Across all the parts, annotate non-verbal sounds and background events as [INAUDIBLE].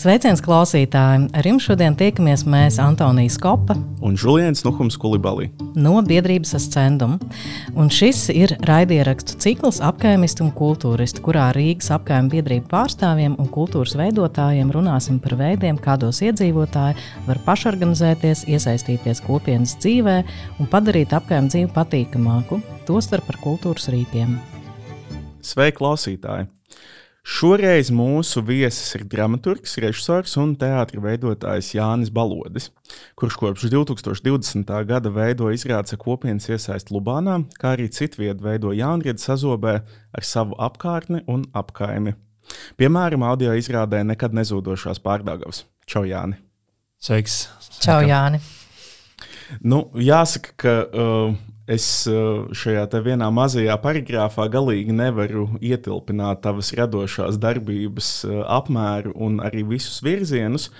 Sveiciens klausītājiem! Ar jums šodien tiekamies mēs Antonijas Kopa un Žuliens Nuhums Kulibalī no biedrības ascendum. Un šis ir raidierakstu cikls apkaimisti un kultūristi, kurā Rīgas apkaimē biedrību pārstāvjiem un kultūras veidotājiem runāsim par veidiem, kādos iedzīvotāji var pašorganizēties, iesaistīties kopienas dzīvē un padarīt apkaimē dzīvi patīkamāku, tostarp par kultūras rīkiem. Sveiki, klausītāji! Šoreiz mūsu viesis ir dramaturgs, režisors un teātris veidotājs Jānis Balodis, kurš kopš 2020. gada veido izrādes kopienas iesaisti Lubānā, kā arī citvietu veido jaunriedu sazobē ar savu apkārtni un apkaimi. Piemēram, audio izrādē nekad nezūdošās pārdagavas. Čau, Jāni! Sveiks! Čau, Jāni! Nu, jāsaka, ka uh, es uh, šajā vienā mazajā paragrāfā galīgi nevaru ietilpināt tavas radošās darbības uh, apmēru un arī visus virzienus.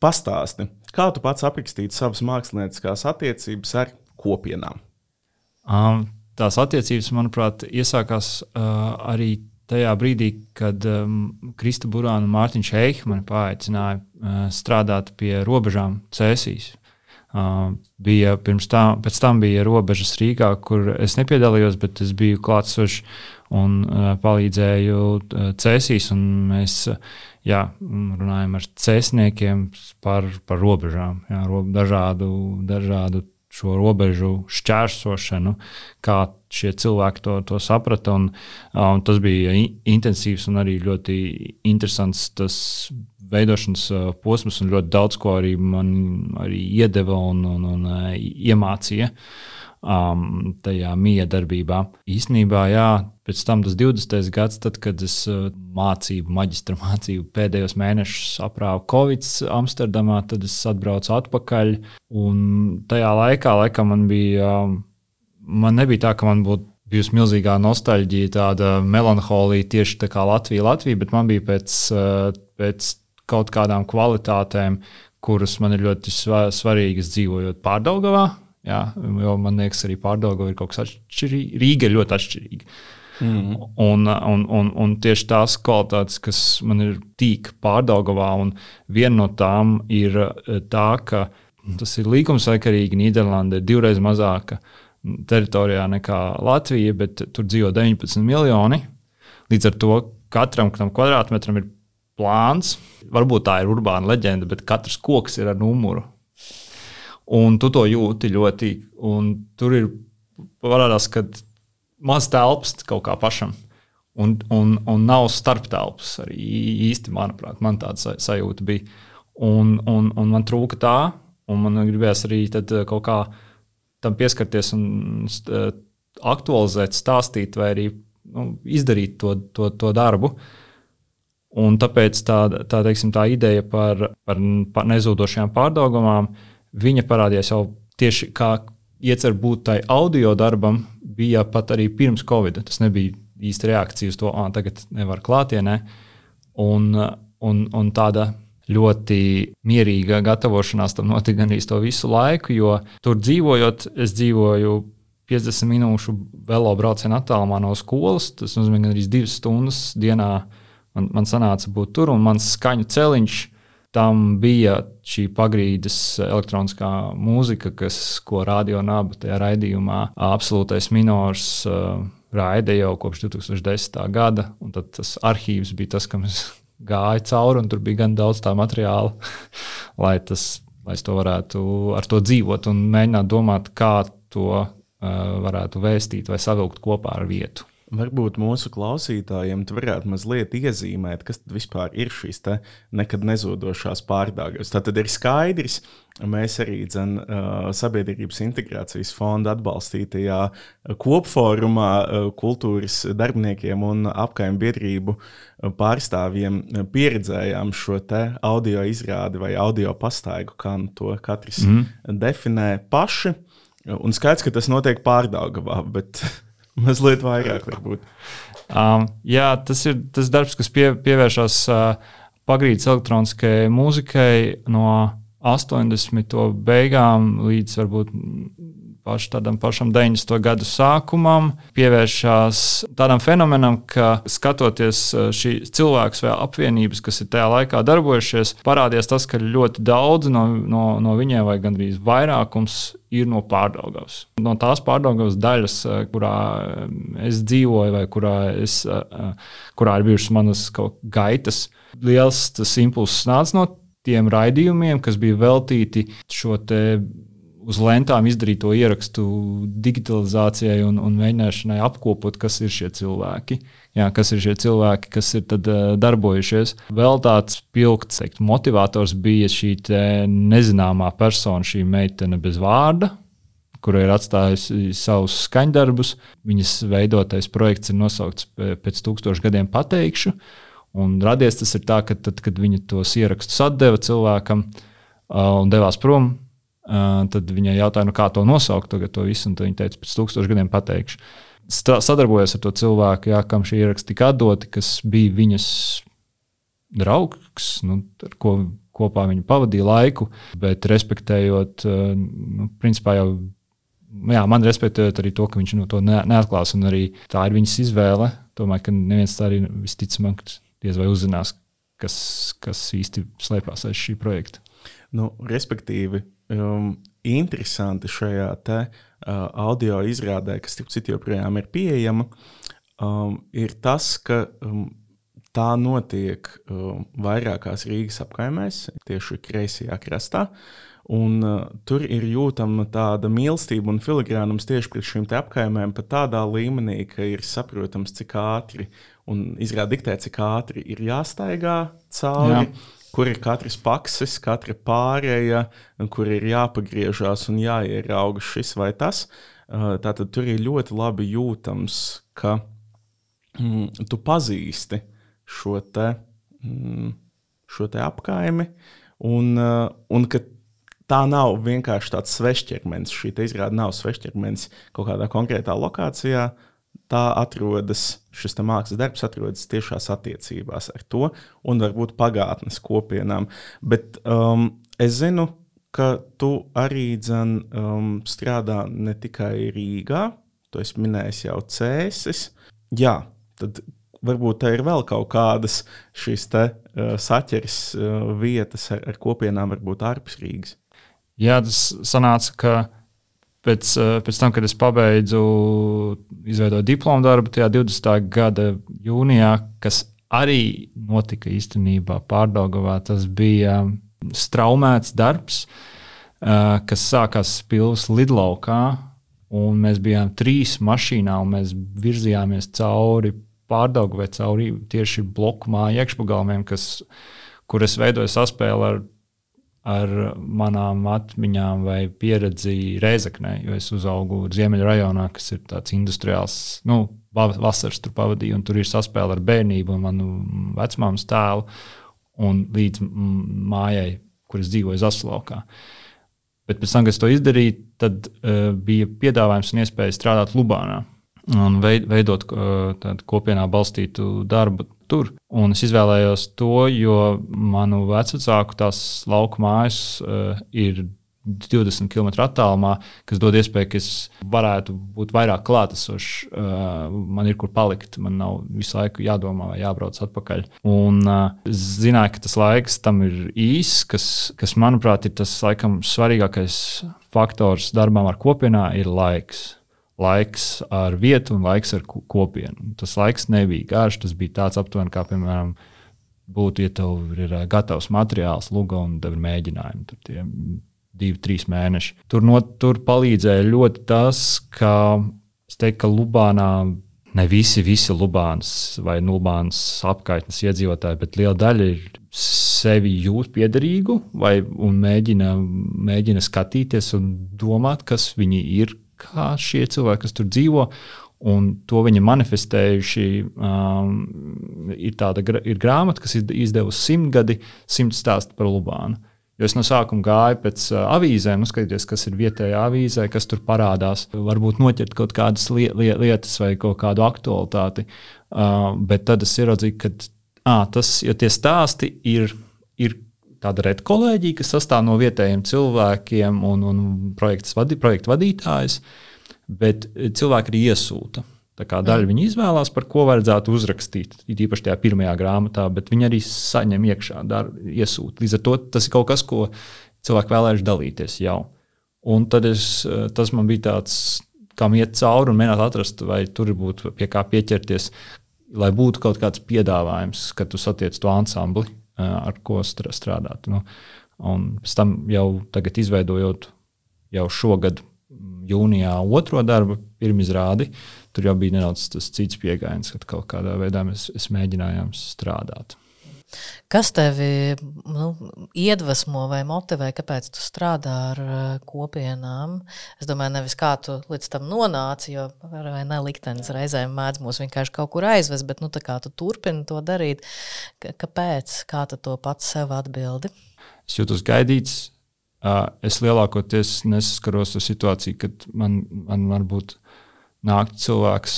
Pastāsti, kā tu pats aprakstītu savas mākslinieckās attiecības ar kopienām? Um, tās attiecības, manuprāt, iesākās uh, arī tajā brīdī, kad um, Krista Burāna un Mārtiņš Eichs mani paaicināja uh, strādāt pie robežām Cēsīs. Bija pirms tam, pēc tam bija robežas Rīgā, kur es nepiedalījos, bet es biju klātsošs un palīdzēju cēsīs. Mēs uh, jā, runājam ar cēsniekiem par, par robežām, jā, ro, dažādu, dažādu šo robežu šķērsošanu, kā šie cilvēki to, to saprata. Un, un tas bija intensīvs un arī ļoti interesants tas veidošanas posms, un ļoti daudz ko arī man arī iedeva un, un, un iemācīja um, tajā miedarbībā. Īsnībā, jā, pēc tam tas 20. gads, tad, kad es mācību, maģistra mācību pēdējos mēnešus aprāvu Covid Amsterdamā, tad es atbraucu atpakaļ. Un tajā laikā, laikam, man bija, man nebija tā, ka man būtu bijusi milzīgā nostalģija, tāda melanholija tieši tā kā Latvija, Latvija, bet man bija pēc, pēc kaut kādām kvalitātēm, kuras man ir ļoti svarīgas dzīvojot pārdaugavā. Jā, jo man liekas, arī pārdaugava ir kaut kas atšķirīgs. Rīga ir ļoti atšķirīga. Mm. Un, un, un, un tieši tās kvalitātes, kas man ir tīk pārdaugavā, un viena no tām ir eh, tā, ka tas ir līkumsaikarīgi. Nīderlanda ir divreiz mazāka teritorijā nekā Latvija, bet tur dzīvo 19 miljoni. Līdz ar to katram kvadrātmetram ir plāns. Varbūt tā ir urbāna leģenda, bet katrs koks ir ar numuru. Un tu to jūti ļoti. Tur ir parādās, ka maz telpas kaut kā pašam. Un, un, un nav starptelpas arī īsti, manuprāt, man tāda sajūta bija. Un, un, un man trūka tā, un man gribējās arī kaut kā tam pieskarties un aktualizēt, stāstīt, vai arī nu, izdarīt to, to, to darbu. Uh, Un tāpēc tā, tā, teiksim, tā ideja par, par, par nezūdošajām pārdomām, viņa parādījās jau tieši kā iecer būt tai audio darbam, bija pat arī pirms Covid. Tas nebija īsta reakcija uz to, ka tagad nevar klātienē. Un, un, un tāda ļoti mierīga gatavošanās tam notika gan to visu laiku, jo tur dzīvojot, es dzīvoju 50 minūšu velo braucienu attālumā no skolas. Tas nozīmē, ka arī divas stundas dienā Man, man sanāca būt tur, un mans skaņu celiņš tam bija šī pagrīdes elektroniskā mūzika, kas, ko radio naba tajā raidījumā, absolūtais minors. Uh, Raida jau kopš 2010. gada, un tas arhīvs bija tas, kam es [LAUGHS] gāju cauri, un tur bija gan daudz tā materiāla, [LAUGHS] lai, tas, lai es to varētu ar to dzīvot un mēģināt domāt, kā to uh, varētu vēstīt vai savilkt kopā ar vietu. Varbūt mūsu klausītājiem tu varētu mazliet iezīmēt, kas vispār ir šīs nekad nezudošās pārdāgas. Tad ir skaidrs, mēs arī dzen, Sabiedrības integrācijas fonda atbalstītajā kopforumā kultūras darbiniekiem un apkaimē biedrību pārstāvjiem pieredzējām šo audio izrādi vai audio pastaigu, kā nu to katrs mm. definē paši. Un skaidrs, ka tas notiek pārdāgavā, bet [LAUGHS] Mazliet vairāk, varbūt. Um, jā, tas ir tas darbs, kas pie, pievēršas uh, pagrīdes elektroniskajai mūzikai no 80. beigām līdz varbūt paš, tādam pašam 90. gadu sākumam, pievēršās tādam fenomenam, ka skatoties šīs cilvēks vai apvienības, kas ir tajā laikā darbojušies, parādījās tas, ka ļoti daudz no, no, no viņiem, vai gandrīz vairākums, ir no pārdaugavas. No tās pārdaugavas daļas, kurā es dzīvoju, vai kurā, es, kurā ir bijušas manas gaitas, liels tas impulss nāca no tiem raidījumiem, kas bija veltīti šo te uz lentām izdarīto ierakstu digitalizācijai un, un mēģināšanai apkopot, kas ir šie cilvēki. Jā, kas ir šie cilvēki, kas ir tad, uh, darbojušies. Vēl tāds spilgts teikt, motivators bija šī nezināmā persona, šī meitene bez vārda, kura ir atstājusi savus skaņdarbus. Viņas veidotais projekts ir nosaukts pēc tūkstošiem gadiem pateikšu. Un radies tas ir tā, ka tad, kad viņa tos ierakstus atdeva cilvēkam uh, un devās prom, tad viņai jautāja, nu, kā to nosaukt, tagad to visu, un viņa teica, pēc tūkstošiem gadiem pateikšu. Sadarbojos ar to cilvēku, jā, kam šī ieraksta tika atdoti, kas bija viņas draugs, nu, ar ko kopā viņa pavadīja laiku, bet respektējot, nu, principā jau. Jā, man respektējot arī to, ka viņš nu, to neatklās, un arī tā ir viņas izvēle. Domāju, ka neviens tā arī visticamāk diez vai uzzinās, kas, kas īsti slēpjas aiz šī projekta. Nu, respektīvi, um, interesanti šajā te, uh, audio izrādē, kas citu joprojām ir pieejama, um, ir tas, ka um, tā notiek um, vairākās Rīgas apkaimēs, tieši kreisajā krastā. Un, uh, tur ir jūtama tāda mīlestība un filigrānums tieši pret šīm apkaimēm, pat tādā līmenī, ka ir saprotams, cik ātri un izrāda diktē, cik ātri ir jāstaigā cauri. Jā kur ir katrs pakses, katra pārēja, kur ir jāpagriežās un jāierauga šis vai tas. Uh, tātad tur ir ļoti labi jūtams, ka mm, tu pazīsti šo te, mm, šo te apkaimi, un, uh, un ka tā nav vienkārši tāds svešķermenis. Šī izrāde nav svešķermenis kaut kādā konkrētā lokācijā, uh, tā atrodas, šis mākslas darbs atrodas tiešās attiecībās ar to un varbūt pagātnes kopienām. Bet um, es zinu, ka tu arī dzen, um, strādā ne tikai Rīgā, tu esi minējis jau cēsis. Jā, tad varbūt tā ir vēl kaut kādas šīs te, uh, saķeres uh, vietas ar, ar kopienām, varbūt ārpus Rīgas. Jā, tas sanāca, ka pēc, eh, pēc tam, kad es pabeidzu izveidot diplomu darbu, tajā 20. gada jūnijā, kas arī notika īstenībā Pārdagovā, tas bija straumēts darbs, eh, kas sākās pilsētas lidlaukā. Un mēs bijām trīs mašīnā, un mēs virzījāmies cauri pārdaugu vai cauri tieši bloku māju iekšpagalmiem, kas, kur es veidoju saspēli ar ar manām atmiņām vai pieredzi Reizeknē, jo es uzaugu Ziemeļrajonā, kas ir tāds industriāls, nu, vasaras tur pavadīju, un tur ir saspēle ar bērnību un manu vecmāmas tēlu, un līdz mājai, kur es dzīvoju Zaslaukā. Bet pēc tam, kad es to izdarīju, tad uh, bija piedāvājums un iespēja strādāt Lubānā un veidot uh, kopienā balstītu darbu tur. Un es izvēlējos to, jo manu vecāku tās lauku mājas uh, ir 20 km attālumā, kas dod iespēju, ka es varētu būt vairāk klātesošs. Uh, man ir kur palikt, man nav visu laiku jādomā vai jābrauc atpakaļ. Un uh, es zināju, ka tas laiks tam ir īss, kas, kas manuprāt, ir tas laikam svarīgākais faktors darbām ar kopienā, ir laiks laiks ar vietu un laiks ar kopienu. Tas laiks nebija garš, tas bija tāds aptuveni, kā piemēram, būtu, ja tev ir gatavs materiāls, luga un tev ir mēģinājumi. Tur tie divi, trīs mēneši. Tur, no, tur palīdzēja ļoti tas, ka, teiktu, ka Lubānā ne visi, visi Lubānas vai Lubānas apkaitnes iedzīvotāji, bet liela daļa ir sevi jūt piederīgu vai mēģina, mēģina skatīties un domāt, kas viņi ir, kā šie cilvēki, kas tur dzīvo, un to viņi manifestējuši. Um, ir tāda ir grāmata, kas izdevusi simtgadi, simt stāstu par Lubānu. Jo es no sākuma gāju pēc uh, avīzēm, skatīties, kas ir vietējā avīzē, kas tur parādās. Varbūt noķert kaut kādas li li lietas vai kaut kādu aktualitāti. Uh, bet tad es ieraudzīju, ka ah, tas, tie stāsti ir, ir tāda redkolēģija, kas sastāv no vietējiem cilvēkiem un, un vadi, projektu vadītājs, bet cilvēki arī iesūta. Daļa viņi izvēlās, par ko vajadzētu uzrakstīt. Īpaši tajā pirmajā grāmatā, bet viņi arī saņem iekšā, dar, iesūta. Līdz ar to tas ir kaut kas, ko cilvēki vēlējuši dalīties jau. Un tad es, tas man bija tāds, kam iet cauri un mēģināt atrast, vai tur būtu pie kā pieķerties, lai būtu kaut kāds piedāvājums, kad tu satiec to ansambli, ar ko strādāt. Nu, un pēc tam jau tagad izveidojot jau šogad jūnijā otro darbu, pirmizrādi, tur jau bija nedaudz cits pieejams, kad kaut kādā veidā mēs, mēs mēģinājām strādāt. Kas tevi nu, iedvesmo vai motivē, kāpēc tu strādā ar uh, kopienām? Es domāju, nevis kā tu līdz tam nonāci, jo vai ne liktenis reizēm mēdz mūs vienkārši kaut kur aizvest, bet nu, kā tu turpini to darīt. Kāpēc? Kā tu to pats sev atbildi? Es jūtos gaidīts. Es lielākoties nesaskaros ar situāciju, kad man, man varbūt nāk cilvēks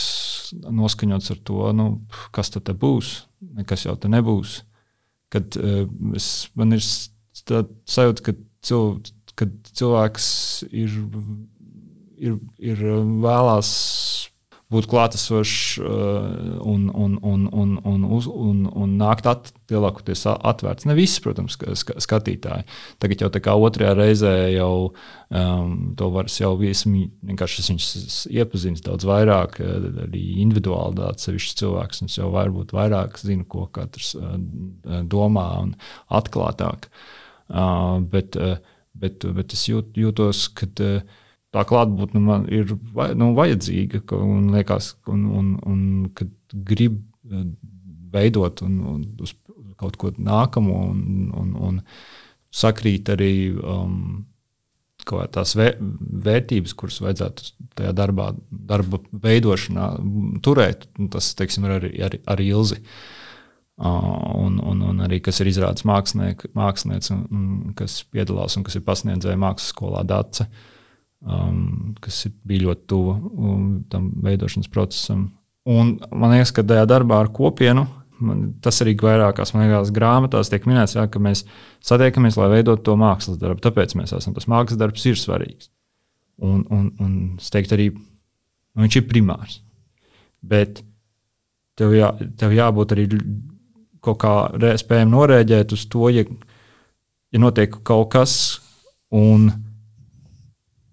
noskaņots ar to, nu, kas tad būs. Nekas jau te nebūs kad uh, es, man ir sajūta, ka, cil, ka cilvēks ir, ir, ir vēlās būt klātesošs uh, un, un, un, un, un, uz, un, un nākt at, lielākoties atvērts. Ne visi, protams, ska, skatītāji. Tagad jau tā kā otrajā reizē jau um, to var jau viesmi, vienkārši viņus iepazīst daudz vairāk, eh, arī individuāli tāds sevišķs cilvēks. Es jau varbūt vairāk zinu, ko katrs uh, domā un atklātāk. Uh, bet, uh, bet, bet es jūt, jūtos, ka uh, tā klātbūtne man ir nu, vajadzīga un liekas, un, un, un kad grib eh, veidot un, un uz kaut ko nākamo un, un, un sakrīt arī um, tās vērtības, kuras vajadzētu tajā darbā, darba veidošanā turēt. Tas, teiksim, ir arī, arī, arī ilzi. Uh, un, un, un arī kas ir izrādījis mākslinieks, un, un kas piedalās un kas ir pasniedzēja mākslas skolā Dāce. Uh, um, kas bija ļoti tuvu um, tam veidošanas procesam. Un man liekas, ka tajā darbā ar kopienu, man, tas arī vairākās liekas, grāmatās tiek minēts, jā, ka mēs satiekamies, lai veidotu to mākslas darbu. Tāpēc mēs esam. Tas mākslas darbs ir svarīgs. Un, un, un es teiktu, arī nu, viņš ir primārs. Bet tev, jā, tev jābūt arī kaut kā spējam norēģēt uz to, ja, ja notiek kaut kas, un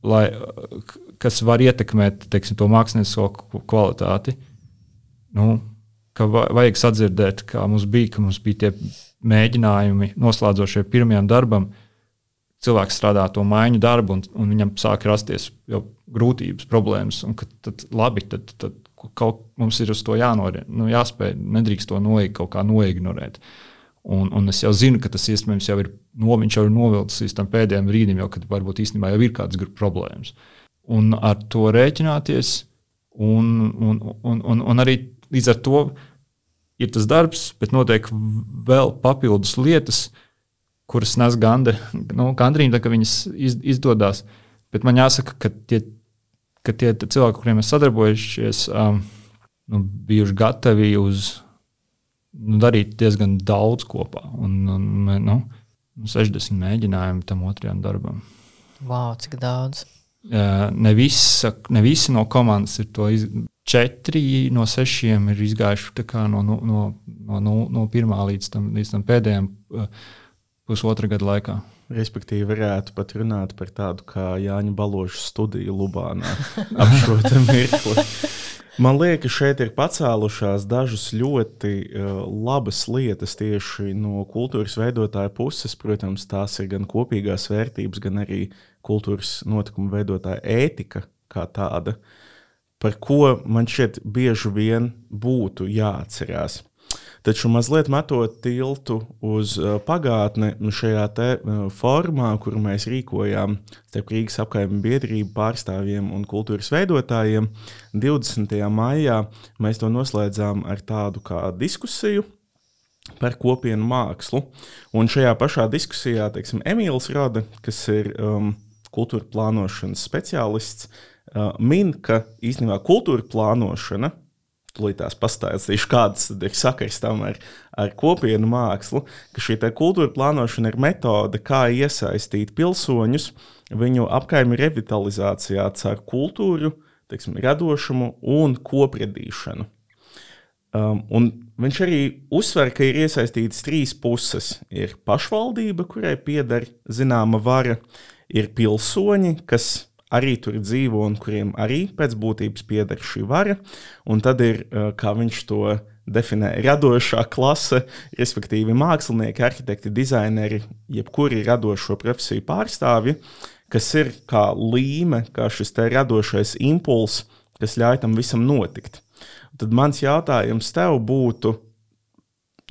lai, kas var ietekmēt teiksim, to māksliniecisko kvalitāti. Nu, vajag sadzirdēt, kā mums bija, ka mums bija tie mēģinājumi noslēdzošie pirmajam darbam. Cilvēks strādā to maiņu darbu, un, un viņam sāk rasties grūtības, problēmas. Tad, labi, tad, tad kaut mums ir uz to jānorē, nu, jāspēj, nedrīkst to noig, kaut kā noignorēt. Uh, Un, un es jau zinu, ka tas iespējams jau ir, no, jau ir novilcis līdz tam pēdējiem brīdim, jau kad varbūt īstenībā jau ir kādas problēmas. Un ar to rēķināties, un, un, un, un, un arī līdz ar to ir tas darbs, bet notiek vēl papildus lietas, kuras nes ganda, [LAUGHS] nu, gandrīz, ka viņas iz, izdodas. Bet man jāsaka, ka tie, ka tie cilvēki, kuriem mēs sadarbojamies, um, nu, bijuši gatavi uz nu, darīt diezgan daudz kopā. Un, un, nu, 60 mēģinājumu tam otrajam darbam. Wow, cik daudz! Ne, visa, ne visi no komandas ir to izdarījuši. Četri no sešiem ir izgājuši no, no, no, no, no pirmā līdz tam, līdz tam pēdējiem pusotra gada laikā. Respektīvi, varētu pat runāt par tādu kā Jāņa Baloša studiju Lubānā [LAUGHS] ap šo mirkli. Man liekas, šeit ir pacēlušās dažas ļoti uh, labas lietas tieši no kultūras veidotāja puses. Protams, tās ir gan kopīgās vērtības, gan arī kultūras notikumu veidotāja ētika kā tāda, par ko man šķiet bieži vien būtu jāatcerās. Taču mazliet metot tiltu uz uh, pagātni šajā uh, formā, kuru mēs rīkojām starp Rīgas apgājuma biedrību pārstāvjiem un kultūras veidotājiem, 20. maijā mēs to noslēdzām ar tādu kā diskusiju par kopienu mākslu. Un šajā pašā diskusijā, teiksim, Emīls Rode, kas ir um, kultūra plānošanas speciālists, uh, min, ka īstenībā kultūra plānošana tūlītās pastāstīšu, kādas ir sakars tam ar, ar kopienu mākslu, ka šī kultūra plānošana ir metode, kā iesaistīt pilsoņus viņu apkaimju revitalizācijā caur kultūru, teiksim, radošumu un kopredīšanu. Um, un viņš arī uzsver, ka ir iesaistītas trīs puses. Ir pašvaldība, kurai pieder zināma vara, ir pilsoņi, kas arī tur dzīvo un kuriem arī pēc būtības pieder šī vara. Un tad ir, eh, kā viņš to definē, radošā klase, respektīvi mākslinieki, arhitekti, dizaineri, jebkuri radošo profesiju pārstāvji, kas ir kā līme, kā šis radošais impulss, kas ļauj tam visam notikt. Tad mans jautājums tev būtu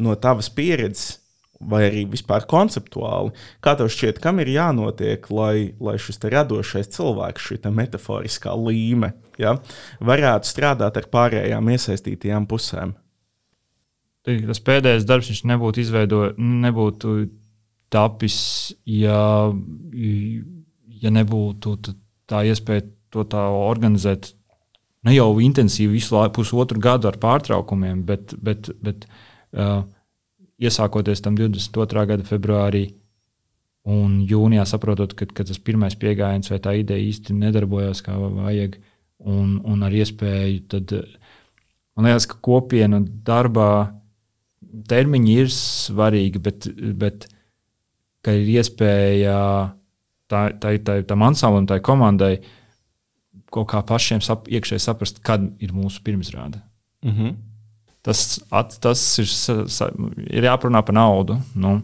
no tavas pieredzes, vai arī vispār konceptuāli. Kā tev šķiet, kam ir jānotiek, lai, lai šis radošais cilvēks, šī metaforiskā līme, ja, varētu strādāt ar pārējām iesaistītajām pusēm? Tas pēdējais darbs viņš nebūtu izveidojis, nebūtu tapis, ja, ja nebūtu tā iespēja to tā organizēt. Ne jau intensīvi visu laiku, pusotru gadu ar pārtraukumiem, bet, bet, bet uh, iesākoties tam 22. gada februārī un jūnijā saprotot, ka, ka tas pirmais pieejams vai tā ideja īsti nedarbojās kā vajag, un, un ar iespēju, tad man liekas, ka kopienu darbā termiņi ir svarīgi, bet, bet ir iespēja tā, tā, tā, tam ansamblim, tai komandai kaut kā pašiem sap, iekšēji saprast, kad ir mūsu pirmizrāde. Mm -hmm. Tas, at, tas ir, ir jāparunā par naudu. Nu,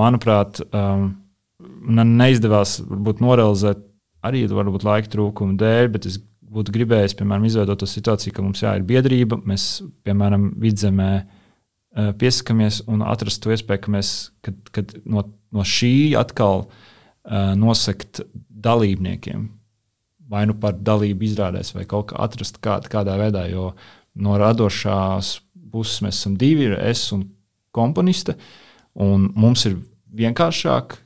manuprāt, man neizdevās varbūt, norealizēt arī varbūt, laika trūkuma dēļ, bet es būtu gribējis, piemēram, izveidot to situāciju, ka mums jā, ir biedrība, mēs, piemēram, vidzemē eh, piesakāmies un atrast to iespēju, ka mēs kad, kad no, no šī atkal uh, nosakt dalībniekiem, vai nu par dalību izrādēs, vai kaut kā atrast kād, kādā veidā. Jo no radošās puses mēs esam divi, ir es un komponiste. Un mums ir vienkāršāk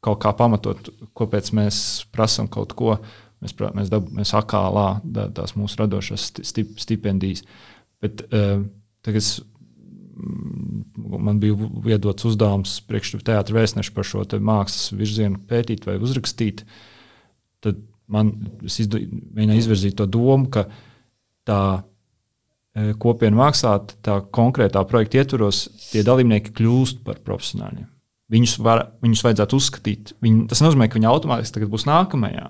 kaut kā pamatot, kāpēc mēs prasām kaut ko. Mēs, mēs, dab, mēs akālā tās mūsu radošās stip, stipendijas. Bet uh, tagad es, mm, man bija viedots uzdevums priekš teātra vēstneša par šo mākslas virzienu pētīt vai uzrakstīt. Tad man mēģināja izvirzīt to domu, ka tā Eh, kopienu mākslā, tā konkrētā projekta ietvaros, tie dalībnieki kļūst par profesionāļiem. Viņus, var, viņus vajadzētu uzskatīt. Viņi, tas nozīmē, ka viņi automātiski būs nākamajā.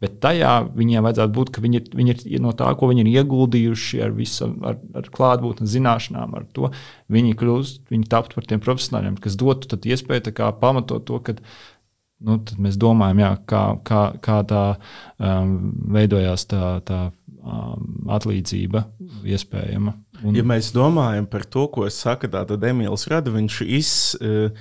Bet tajā viņiem vajadzētu būt, ka viņi, viņi ir no tā, ko viņi ir ieguldījuši ar, visu, ar, ar klātbūtni, zināšanām, ar to. Viņi kļūst, viņi taptu par tiem profesionāļiem, kas dotu iespēju pamatot to, ka nu, mēs domājam, jā, kā, kā, kā tā um, veidojās tā, tā atlīdzība iespējama. Un... Ja mēs domājam par to, ko saka Emīls Rada, viņš iz, uh,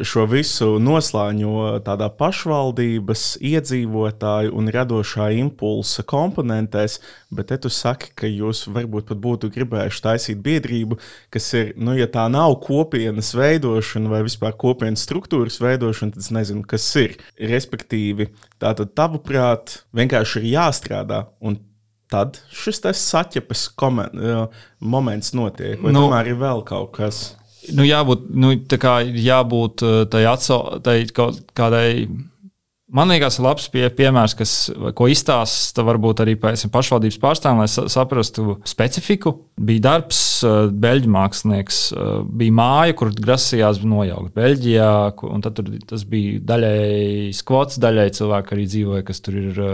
šo visu noslēņo tādā pašvaldības, iedzīvotāju un radošā impulsa komponentēs, bet te tu saki, ka jūs varbūt pat būtu gribējuši taisīt biedrību, kas ir, nu, ja tā nav kopienas veidošana vai vispār kopienas struktūras veidošana, tad es nezinu, kas ir. Respektīvi, tā tad tavuprāt, vienkārši ir jāstrādā. Un tad šis saķepes moments notiek, vai nu, tomēr ir vēl kaut kas? Nu, jābūt, nu, kā, jābūt uh, tai atsau, tai kaut kādai. Man liekas, labs pie, piemērs, kas, ko izstāsta varbūt arī pēc pašvaldības pārstāvjiem, lai saprastu specifiku. Bija darbs, uh, beļģu mākslinieks, bija māja, kur grasījās nojaukt Beļģijā, un tad tur, tas bija daļai skvots, daļai cilvēki arī dzīvoja, kas tur ir,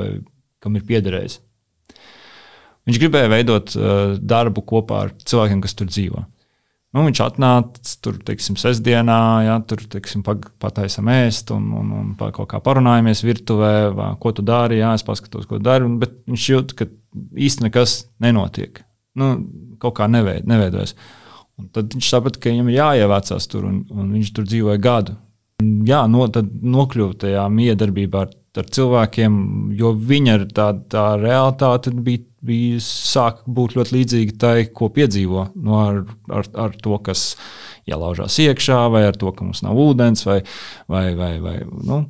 kam ir piederējis. Viņš gribēja veidot uh, darbu kopā ar cilvēkiem, kas tur dzīvo. Nu, viņš atnāca tur, teiksim, sestdienā, ja tur, teiksim, pataisam ēst un, un, un kaut kā parunājamies virtuvē, vai, ko tu dari, jā, es paskatos, ko dari, bet viņš jūt, ka īsti nekas nenotiek. Nu, kaut kā neveid, neveidojas. Un tad viņš saprata, ka viņam ir jāievācās tur, un, un viņš tur dzīvoja gadu. Jā, no, tad nokļuva tajā miedarbībā ar, ar cilvēkiem, jo viņa tā, tā realitāte bija bija sāk būt ļoti līdzīga tai, ko piedzīvo no ar, ar, ar to, kas ielaužās iekšā, vai ar to, ka mums nav ūdens, vai, vai, vai, vai nu,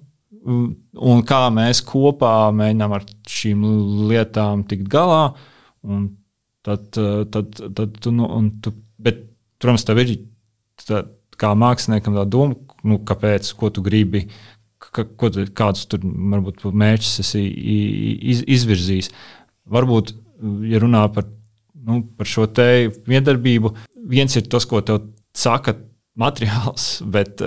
un kā mēs kopā mēģinām ar šīm lietām tikt galā. tad, tad, tad tu, nu, tu, bet, protams, tev ir tā, kā māksliniekam tā doma, nu, kāpēc, ko tu gribi, ka, ko, kādus tur varbūt mērķus esi iz, izvirzījis. Varbūt, ja runā par, nu, par šo te miedarbību, viens ir tas, ko tev saka materiāls, [LAUGHS] bet,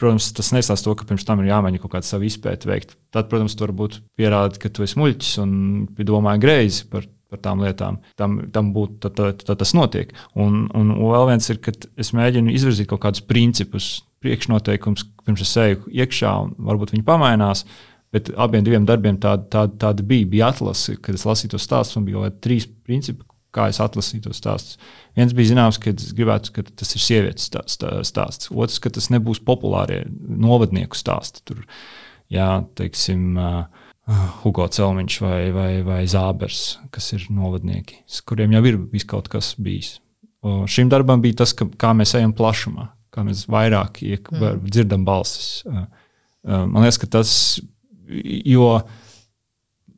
protams, tas nesās to, ka pirms tam ir jāmēģina kaut kāda sava izpēta veikt. Tad, protams, tu varbūt pierādi, ka tu esi muļķis un domāji greizi par par tām lietām. Tam, tam būtu, tad, tad, tad tas notiek. Un, un vēl viens ir, ka es mēģinu izvirzīt kaut kādus principus, priekšnoteikumus, pirms es eju iekšā, un varbūt viņi pamainās. Bet abiem diviem darbiem tāda, tāda, tāda bija. Bija atlase, kad es lasīju to stāstu, un bija trīs principi, kā es atlasīju to stāstu. Viens bija zināms, ka es gribētu, ka tas ir sievietes stāsts. Otrs, ka tas nebūs populārie novadnieku stāsti. Tur, jā, teiksim, uh, Hugo Celmiņš vai, vai, vai Zābers, kas ir novadnieki, kuriem jau ir kaut kas bijis. O šim darbam bija tas, ka, kā mēs ejam plašumā, kā mēs vairāk iek, mm. dzirdam balsis. Man liekas, ka tas, jo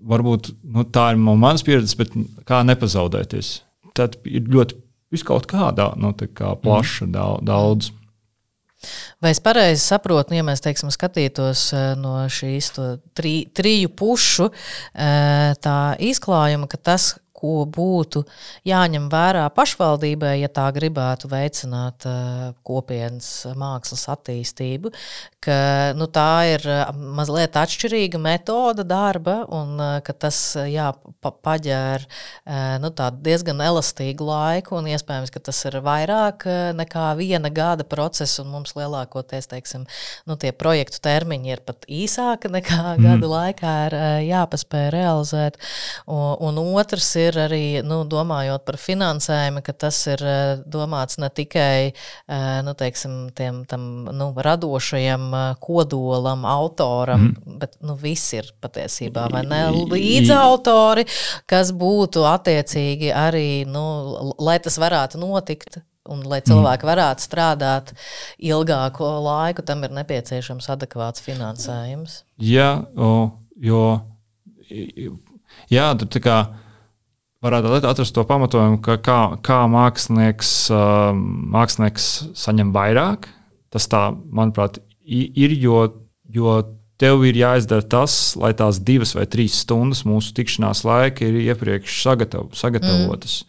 varbūt nu, tā ir no manas pieredzes, bet kā nepazaudēties. Tad ir ļoti viskaut kādā nu, kā plaša, mm. daudz. Vai es pareizi saprotu, nu, ja mēs teiksim, skatītos eh, no šīs tri, triju pušu eh, tā izklājuma, ka tas, ko būtu jāņem vērā pašvaldībai, ja tā gribētu veicināt uh, kopienas mākslas attīstību, ka nu, tā ir uh, mazliet atšķirīga metode darba un ka tas jā, pa, paģēra nu, diezgan elastīgu laiku un iespējams, ka tas ir vairāk nekā viena gada process un mums lielākoties teiksim, nu, tie projektu termiņi ir pat īsāki nekā mm. gada laikā ir jāpaspēj realizēt. Un, un otrs ir ir arī nu, domājot par finansējumu, ka tas ir eh, domāts ne tikai eh, nu, teiksim, tiem tam, nu, radošajam eh, kodolam, autoram, mm. bet nu, viss ir patiesībā līdzautori, kas būtu attiecīgi arī, nu, lai tas varētu notikt. Un, lai cilvēki varētu strādāt ilgāku laiku, tam ir nepieciešams adekvāts finansējums. Jā, o, jo jā, tur tā kā varētu atrast to pamatojumu, ka kā, kā mākslinieks, mākslinieks saņem vairāk. Tas tā, manuprāt, ir, jo, jo tev ir jāizdara tas, lai tās divas vai trīs stundas mūsu tikšanās laika ir iepriekš sagatav, sagatavotas. Mm.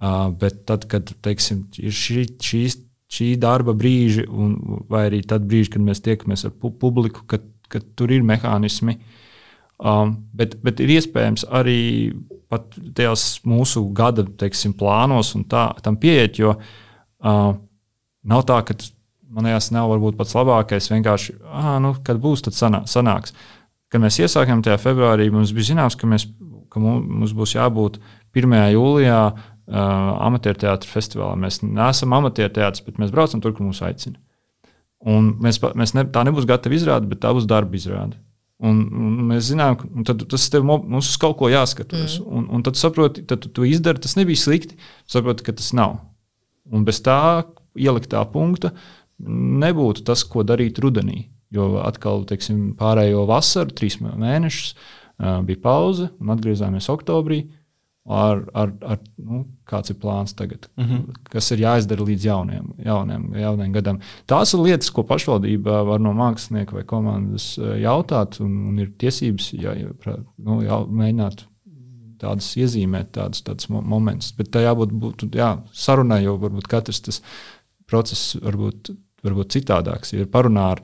Uh, bet tad, kad teiksim, ir šī, šīs, šī darba brīži, un, vai arī tad brīži, kad mēs tiekamies ar pu publiku, kad, kad tur ir mehānismi, um, bet, bet ir iespējams arī pat tajos mūsu gada teiksim, plānos un tā, tam pieiet, jo uh, nav tā, ka man liekas, nav varbūt pats labākais. Vienkārši, ah, nu, kad būs, tad sanā, sanāks. Kad mēs iesākām tajā februārī, mums bija zināms, ka, mēs, ka mums būs jābūt 1. jūlijā uh, amatieru teātris festivālā. Mēs neesam amatieru teātris, bet mēs braucam tur, kur mūs aicina. Un mēs, mēs ne, tā nebūs gatava izrāde, bet tā būs darba izrāde. Un, un mēs zinām, ka tas tev, mums uz kaut ko jāskatās. Mm. Un, un tad saproti, tad tu to izdari. Tas nebija slikti. Saproti, ka tas nav. Un bez tā ieliktā punkta nebūtu tas, ko darīt rudenī. Jo atkal, teiksim, pārējo vasaru, trīs mēnešus, bija pauze un atgriezāmies oktobrī ar, ar, ar nu, kāds ir plāns tagad, mm -hmm. kas ir jāizdara līdz jauniem, jauniem, jauniem gadam. Tās ir lietas, ko pašvaldība var no mākslinieka vai komandas eh, jautāt, un, un ir tiesības jā, nu, jā, mēģināt tādas iezīmēt, tādas, tādas momentus. Bet tā jābūt būtu, jā, sarunai, jo varbūt katrs tas process varbūt, varbūt citādāks. Ir parunā ar,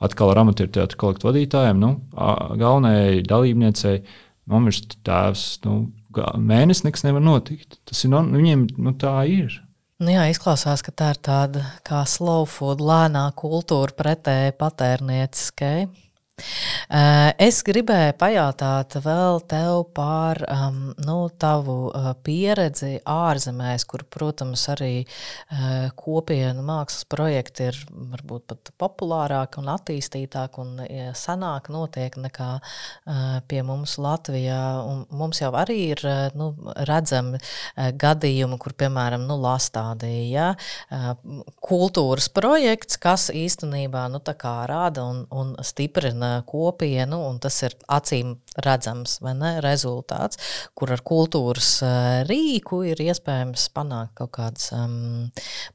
atkal ar amatieru teātrus kolektu vadītājiem, nu, galvenajai dalībniecei nomirst tēvs. Nu, mēnesis nekas nevar notikt. Tas ir no, viņiem nu, tā ir. Nu jā, izklausās, ka tā ir tāda kā slow food, lēnā kultūra pretēji patērnieciskai. Eh, es gribēju pajautāt vēl tev par um, nu, tavu uh, pieredzi ārzemēs, kur, protams, arī uh, kopienu mākslas projekti ir varbūt pat populārāki un attīstītāki un senāk notiek nekā uh, pie mums Latvijā. Un mums jau arī ir uh, nu, redzami gadījumi, kur, piemēram, nu, Lastādīja kultūras projekts, kas īstenībā nu, rāda un, un stiprina kopienu, un tas ir acīm redzams ne, rezultāts, kur ar kultūras rīku ir iespējams panākt kaut kādas um,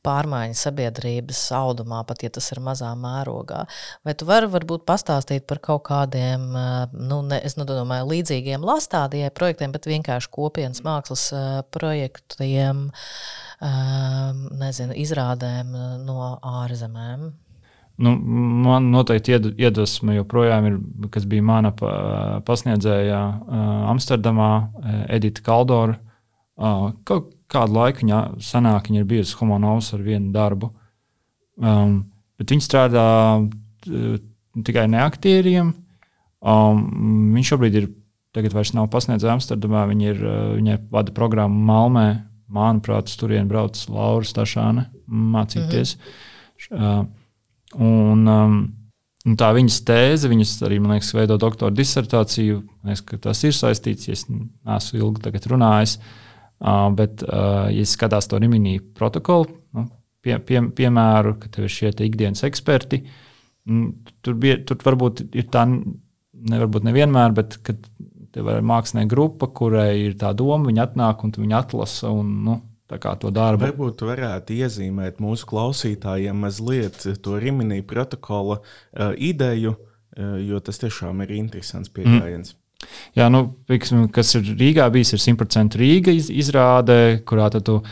pārmaiņas sabiedrības audumā, pat ja tas ir mazā mērogā. Vai tu vari varbūt pastāstīt par kaut kādiem, nu, ne, es nu domāju, līdzīgiem lastādījai projektiem, bet vienkārši kopienas mākslas projektiem, um, nezinu, izrādēm no ārzemēm? Nu, man noteikti iedvesma joprojām ir, kas bija mana pasniedzēja Amsterdamā, Edita Kaldora. Kaut kādu laiku viņa sanāk, viņa ir bijusi homonovs ar vienu darbu. Um, bet viņi strādā tikai neaktieriem. Um, viņš šobrīd ir, tagad vairs nav pasniedzējis Amsterdamā, viņa ir, viņa vada programmu Malmē. Manuprāt, turien brauc Laura Stašāne mācīties. Mm -hmm. uh, Un, um, un tā viņas tēze, viņas arī, man liekas, veido doktora disertāciju. Es, tas ir saistīts, ja es neesmu ilgi runājis. Uh, bet, uh, ja skatās to Rimini protokolu, nu, pie, pie, piemēru, ka tev ir šie te ikdienas eksperti, mm, tur, bija, tur varbūt ir tā, ne, varbūt nevienmēr, bet tev ir mākslinieka grupa, kurai ir tā doma, viņi atnāk un viņi atlasa. Un, nu, to darbu. Varbūt varētu iezīmēt mūsu klausītājiem mazliet to Rimini protokola uh, ideju, uh, jo tas tiešām ir interesants pieejams. Mm. Jā, nu, piksim, kas ir Rīgā bijis, ir 100% Rīga izrāde, kurā tu uh,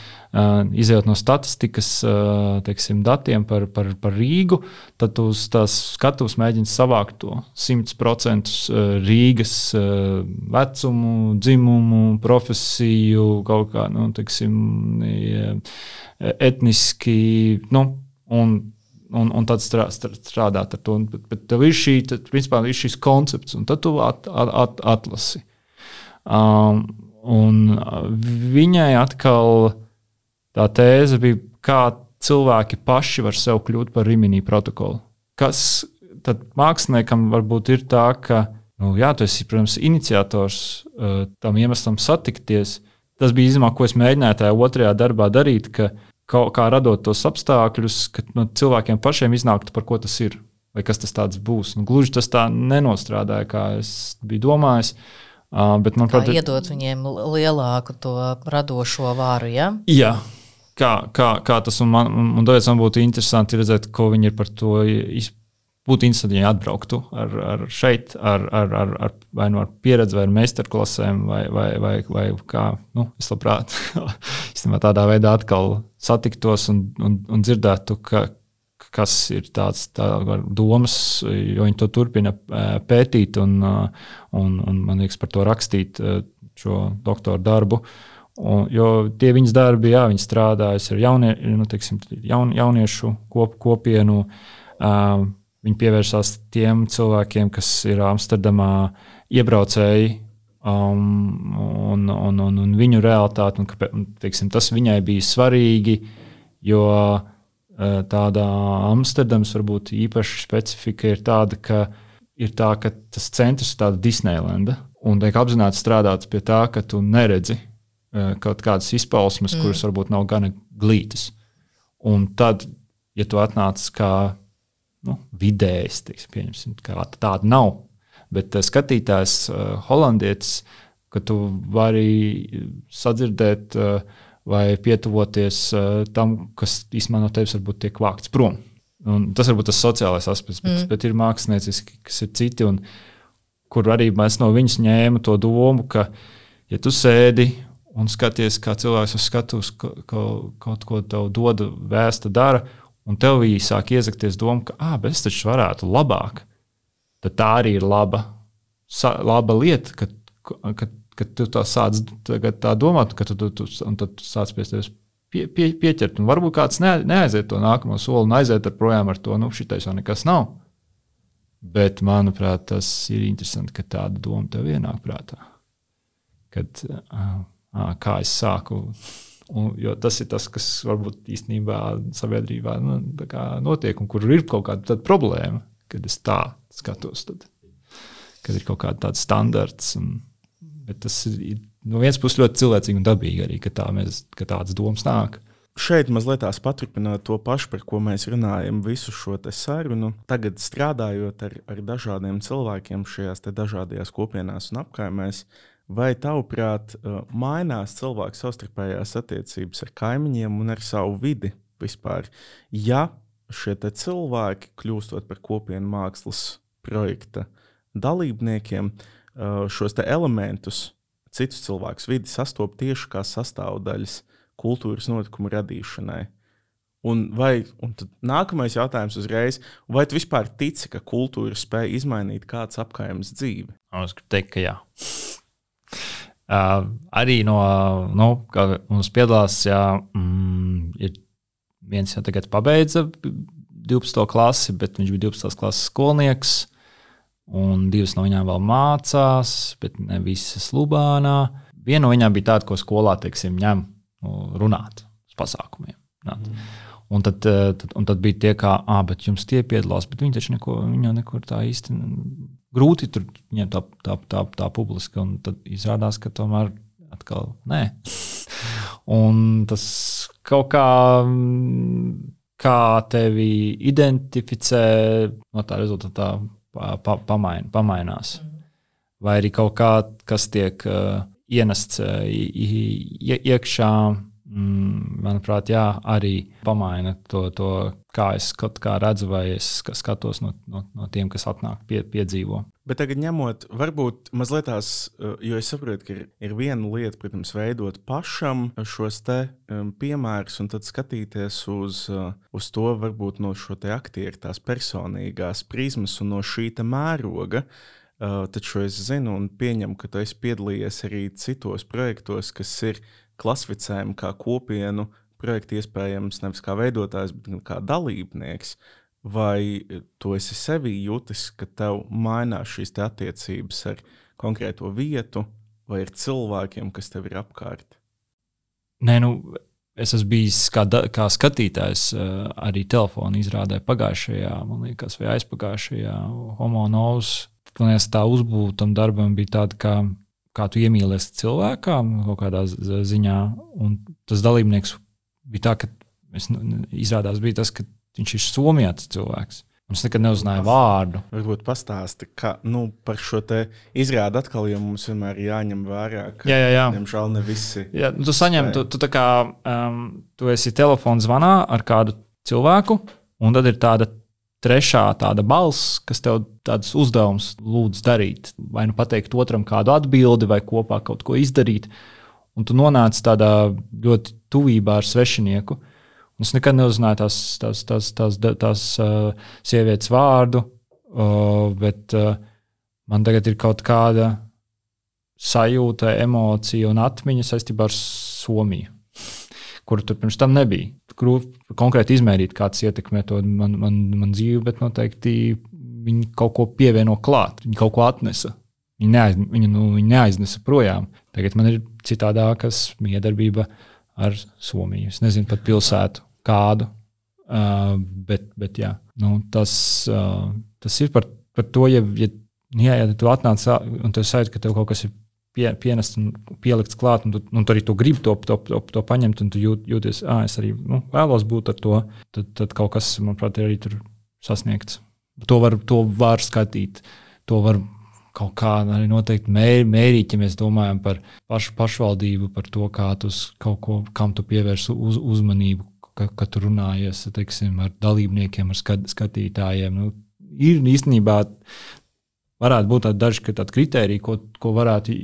izējot no statistikas uh, teiksim, datiem par, par, par Rīgu, tad tu uz tās skatuves mēģini savākt to 100% Rīgas uh, vecumu, dzimumu, profesiju, kaut kā nu, teiksim, etniski. Nu, un, un, un tad strā, strādāt ar to. Bet, bet tev ir, šī, tad, principā, ir šis koncepts, un tad tu at, at, at, atlasi. Um, un viņai atkal tā tēze bija, kā cilvēki paši var sev kļūt par Rimini protokolu. Kas tad māksliniekam varbūt ir tā, ka, nu, jā, tu esi, protams, iniciators uh, tam iemeslam satikties. Tas bija izmā, ko es mēģināju tajā otrajā darbā darīt, ka uh, kā, kā radot tos apstākļus, ka no nu, cilvēkiem pašiem iznāktu, par ko tas ir. Vai kas tas būs? Nu, gluži tas tā nenostrādāja, kā es biju domājis. Uh, bet, manuprāt, iedot viņiem lielāku to radošo vāru. Ja? Jā, kā, kā, kā tas man, un, un tāpēc man būtu interesanti redzēt, ko viņi ir par to būtu interesanti, ja atbrauktu ar, ar šeit, ar, ar, ar, ar, vai nu ar pieredzi, vai ar meistarklasēm, vai, vai, vai, vai kā. Nu, es labprāt [LAUGHS] tādā veidā atkal satiktos un, un, un dzirdētu, ka, kas ir tāds tā, domas, jo viņi to turpina pētīt un, un, un man liekas par to rakstīt šo doktora darbu. Un, jo tie viņas darbi, jā, viņi strādājas ar jaunie, nu, teiksim, jaun, jauniešu kop, kopienu. Uh, Viņi pievērsās tiem cilvēkiem, kas ir Amsterdamā iebraucēji um, un, un, un, un viņu realitāti. Un, teiksim, tas viņai bija svarīgi, jo uh, tāda Amsterdamas varbūt īpaša specifika ir tāda, ka, ir tā, ka tas centrs ir tāds Disneylanda. Un tiek apzināti strādāts pie tā, ka tu neredzi uh, kaut kādas izpausmes, mm. kuras varbūt nav gana glītas. Un tad, ja tu atnāc kā nu, vidējs, teiksim, kā tāda nav. Bet uh, skatītājs, uh, holandietis, ka tu vari sadzirdēt uh, vai pietuvoties tam, kas īstenībā no tevis varbūt tiek vākts prom. Un tas varbūt tas sociālais aspekts, bet, mm. bet ir mākslinieciski, kas ir citi, un kur arī mēs no viņas ņēmu to domu, ka, ja tu sēdi un skaties, kā cilvēks uz skatuves kaut, kaut ko tev dod, vēsta, dara, un tev bija sāk iezakties doma, ka, ah, bet es taču varētu labāk, tad tā arī ir laba, sa, laba lieta, ka, ka, ka tu tā sāc tā domāt, ka tu, tu, tu, un tad tu sāc pie tevis pie, pie, pieķert. Un varbūt kāds ne, neaiziet to nākamo soli un aiziet ar projām ar to, nu, šitais jau nekas nav. Bet, manuprāt, tas ir interesanti, ka tāda doma tev ienāk prātā. Kad, uh, kā es sāku Un, jo tas ir tas, kas varbūt īstenībā sabiedrībā nu, notiek, un kur ir kaut kāda problēma, kad es tā skatos. Tad, kad ir kaut kāda tāda standarts. Un, bet tas ir no vienas puses ļoti cilvēcīgi un dabīgi arī, ka, tā mēs, ka tādas domas nāk. šeit mazliet paturpināt to pašu, par ko mēs runājam visu šo sarunu. Tagad strādājot ar, ar dažādiem cilvēkiem šajās dažādajās kopienās un apkaimēs, vai tavuprāt, uh, mainās cilvēku savstarpējās attiecības ar kaimiņiem un ar savu vidi vispār? Ja šie cilvēki, kļūstot par kopienu mākslas projekta dalībniekiem, uh, šos elementus, citus cilvēkus vidi sastop tieši kā sastāvdaļas kultūras notikumu radīšanai. Un vai un nākamais jautājums uzreiz, vai tu vispār tici, ka kultūra spēj izmainīt kāds apgājums dzīvi? Es gribu teikt, ka jā. Uh, arī no nu, mums piedalās, jā, mm, ir viens jau tagad pabeidza 12. klasi, bet viņš bija 12. klases skolnieks. Un divas no viņām vēl mācās, bet ne visas Lubānā. Viena no viņām bija tāda, ko skolā teiksim, ņem Nu, runāt uz pasākumiem. Mm. Un tad, eh, tad, un tad bija tie, kā, ah, bet jums tie piedalās, bet viņi taču neko, viņa nekur tā īsti grūti tur viņiem tā, tā, tā, tā publiski. Un tad izrādās, ka tomēr atkal nē. [LAUGHS] un tas kaut kā, kā tevi identificē, no tā rezultātā pa, pa, pamain, pamainās. Mm. Vai arī kaut kā, kas tiek uh, ienests uh, iekšā. Mm, manuprāt, jā, arī pamaina to, to kā es kaut kā redzu, vai es skatos no, no, no tiem, kas atnāk, pie, piedzīvo. Bet tagad ņemot, varbūt mazliet tās, uh, jo es saprotu, ka ir, ir viena lieta, protams, veidot pašam šos te piemērus, un tad skatīties uz, uh, uz to varbūt no šo te aktieru tās personīgās prizmas un no šī mēroga. Uh, Uh, taču es zinu un pieņemu, ka tu esi piedalījies arī citos projektos, kas ir klasificējami kā kopienu projekti, iespējams, nevis kā veidotājs, bet kā dalībnieks. Vai tu esi sevī jūtis, ka tev mainās šīs te attiecības ar konkrēto vietu vai ar cilvēkiem, kas tev ir apkārt? Nē, nu, es esmu bijis kā, da, kā skatītājs uh, arī telefona izrādē pagājušajā, man liekas, vai aizpagājušajā Homo Novs Man liekas, tā uzbūve tam darbam bija tāda, kā, kā tu iemīlies cilvēkā, kaut kādā ziņā. Un tas dalībnieks bija tā, ka es, izrādās, bija tas, ka viņš ir Somijā tas cilvēks. Un es nekad neuzzināju vārdu. Varbūt pastāsti, ka nu, par šo izrādi atkal, jo mums vienmēr ir jāņem vērā, ka, jā, jā, jā. diemžēl, ne visi. Jā, nu, tu saņem, tu, tu, kā, um, tu esi telefona zvanā ar kādu cilvēku, un tad ir tāda trešā tāda balss, kas tev tādus uzdevumus lūdz darīt. Vai nu pateikt otram kādu atbildi, vai kopā kaut ko izdarīt. Un tu nonāc tādā ļoti tuvībā ar svešinieku. Un es nekad neuzzināju tās, tās, tās, tās, tās uh, sievietes vārdu, uh, bet uh, man tagad ir kaut kāda sajūta, emocija un atmiņa saistībā ar Somiju, kur tur pirms tam nebija grūti konkrēti izmērīt, kā tas ietekmē to man, man, man dzīvi, bet noteikti viņi kaut ko pievieno klāt, viņi kaut ko atnesa. Viņi, neaiz, viņi, nu, viņi neaiznesa projām. Tagad man ir citādāka miedarbība ar Somiju. Es nezinu pat pilsētu kādu, uh, bet, bet jā, nu, tas, uh, tas ir par, par to, ja, ja, jā, ja tu atnāc un tu sajūti, ka tev kaut kas ir pie, pienests un pielikts klāt, un tu, un tu arī tu gribi to, to, to, to paņemt, un tu jūt, jūties, ah, es arī nu, vēlos būt ar to, tad, tad kaut kas, manuprāt, ir arī tur sasniegts. To var, to var skatīt, to var kaut kā arī noteikti mēr, mērīt, ja mēs domājam par pašu pašvaldību, par to, kā tu kaut ko, kam tu pievērsi uz, uzmanību, ka, ka tu runājies teiksim, ar dalībniekiem, ar skat, skatītājiem. Nu, ir īstenībā varētu būt tādi daži tādi kriteriji, ko, ko varētu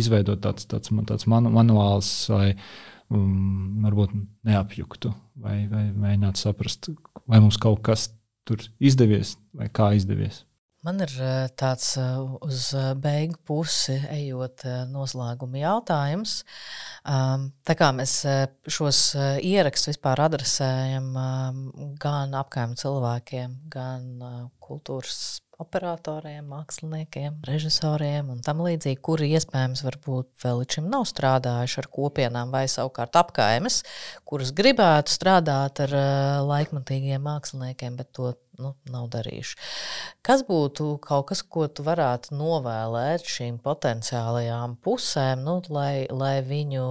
izveidot tāds, tāds, tāds manu, manuāls, lai um, varbūt neapjuktu vai, vai mēģinātu saprast, vai mums kaut kas tur izdevies vai kā izdevies. Man ir eh, tāds eh, uz eh, beigu pusi ejot noslēguma jautājums. Um, tā kā mēs šos ierakstus vispār adresējam um, gan apkaimē cilvēkiem, gan kultūras operatoriem, māksliniekiem, režisoriem un tam līdzīgi, kuri iespējams varbūt vēl līdz šim nav strādājuši ar kopienām vai savukārt apkaimes, kuras gribētu strādāt ar uh, laikmatīgiem māksliniekiem, bet to nu, nav darījuši. Kas būtu kaut kas, ko tu varētu novēlēt šīm potenciālajām pusēm, nu, lai, lai viņu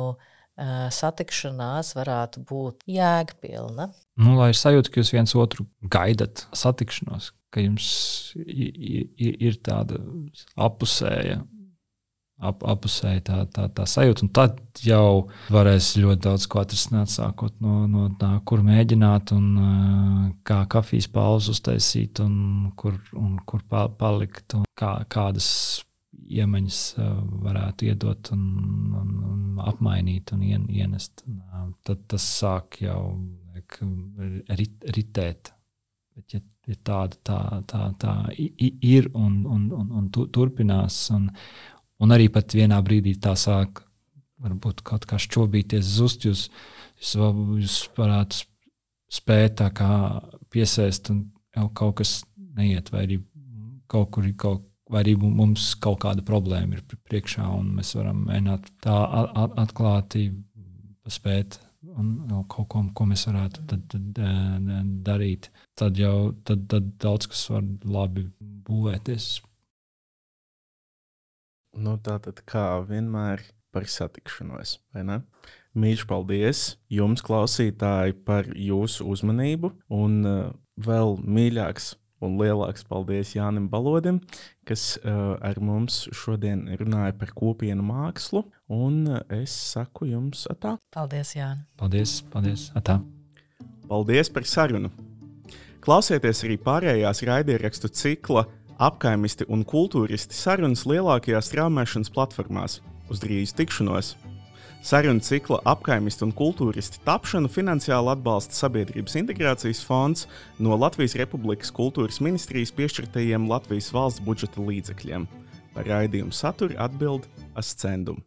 satikšanās varētu būt jēgpilna. Nu, lai ir sajūta, ka jūs viens otru gaidat satikšanos, ka jums ir tāda apusēja ap, apusēji tā, tā, tā sajūta. Un tad jau varēs ļoti daudz ko atrisināt, sākot no, no tā, kur mēģināt, un kā kafijas pauzi uztaisīt, un kur, un kur palikt, un kā, kādas iemaņas varētu iedot un, un, un apmainīt un ien, ienest. Tad tas sāk jau rit, ritēt. Bet, ja, ja tāda tā, tā, tā ir un, un, un, un turpinās, un, Un arī pat vienā brīdī tā sāk varbūt kaut kā šķobīties, zust. Jūs, jūs, jūs varētu spēt tā kā piesēst, un jau kaut kas neiet, vai arī kaut kur ir kaut vai arī mums kaut kāda problēma ir priekšā, un mēs varam mēģināt tā atklāti spēt. Un jau kaut ko, ko mēs varētu tad, tad, darīt, tad jau tad, tad daudz kas var labi būvēties. Nu, tā tad kā vienmēr par satikšanos, vai ne? Mīļš, paldies jums, klausītāji, par jūsu uzmanību. Un vēl mīļāks un lielāks paldies Jānim Balodim, kas uh, ar mums šodien runāja par kopienu mākslu. Un uh, es saku jums, atā. Paldies, Jāni. Paldies, paldies, atā. Paldies par sarunu. Klausieties arī pārējās raidierakstu cikla apkaimisti un kultūristi sarunas lielākajās straumēšanas platformās. Uz drīz tikšanos! Sarunu cikla apkaimisti un kultūristi tapšanu finansiāli atbalsta Sabiedrības integrācijas fonds no Latvijas Republikas kultūras ministrijas piešķirtajiem Latvijas valsts budžeta līdzekļiem. Par raidījumu saturu atbild Ascendum.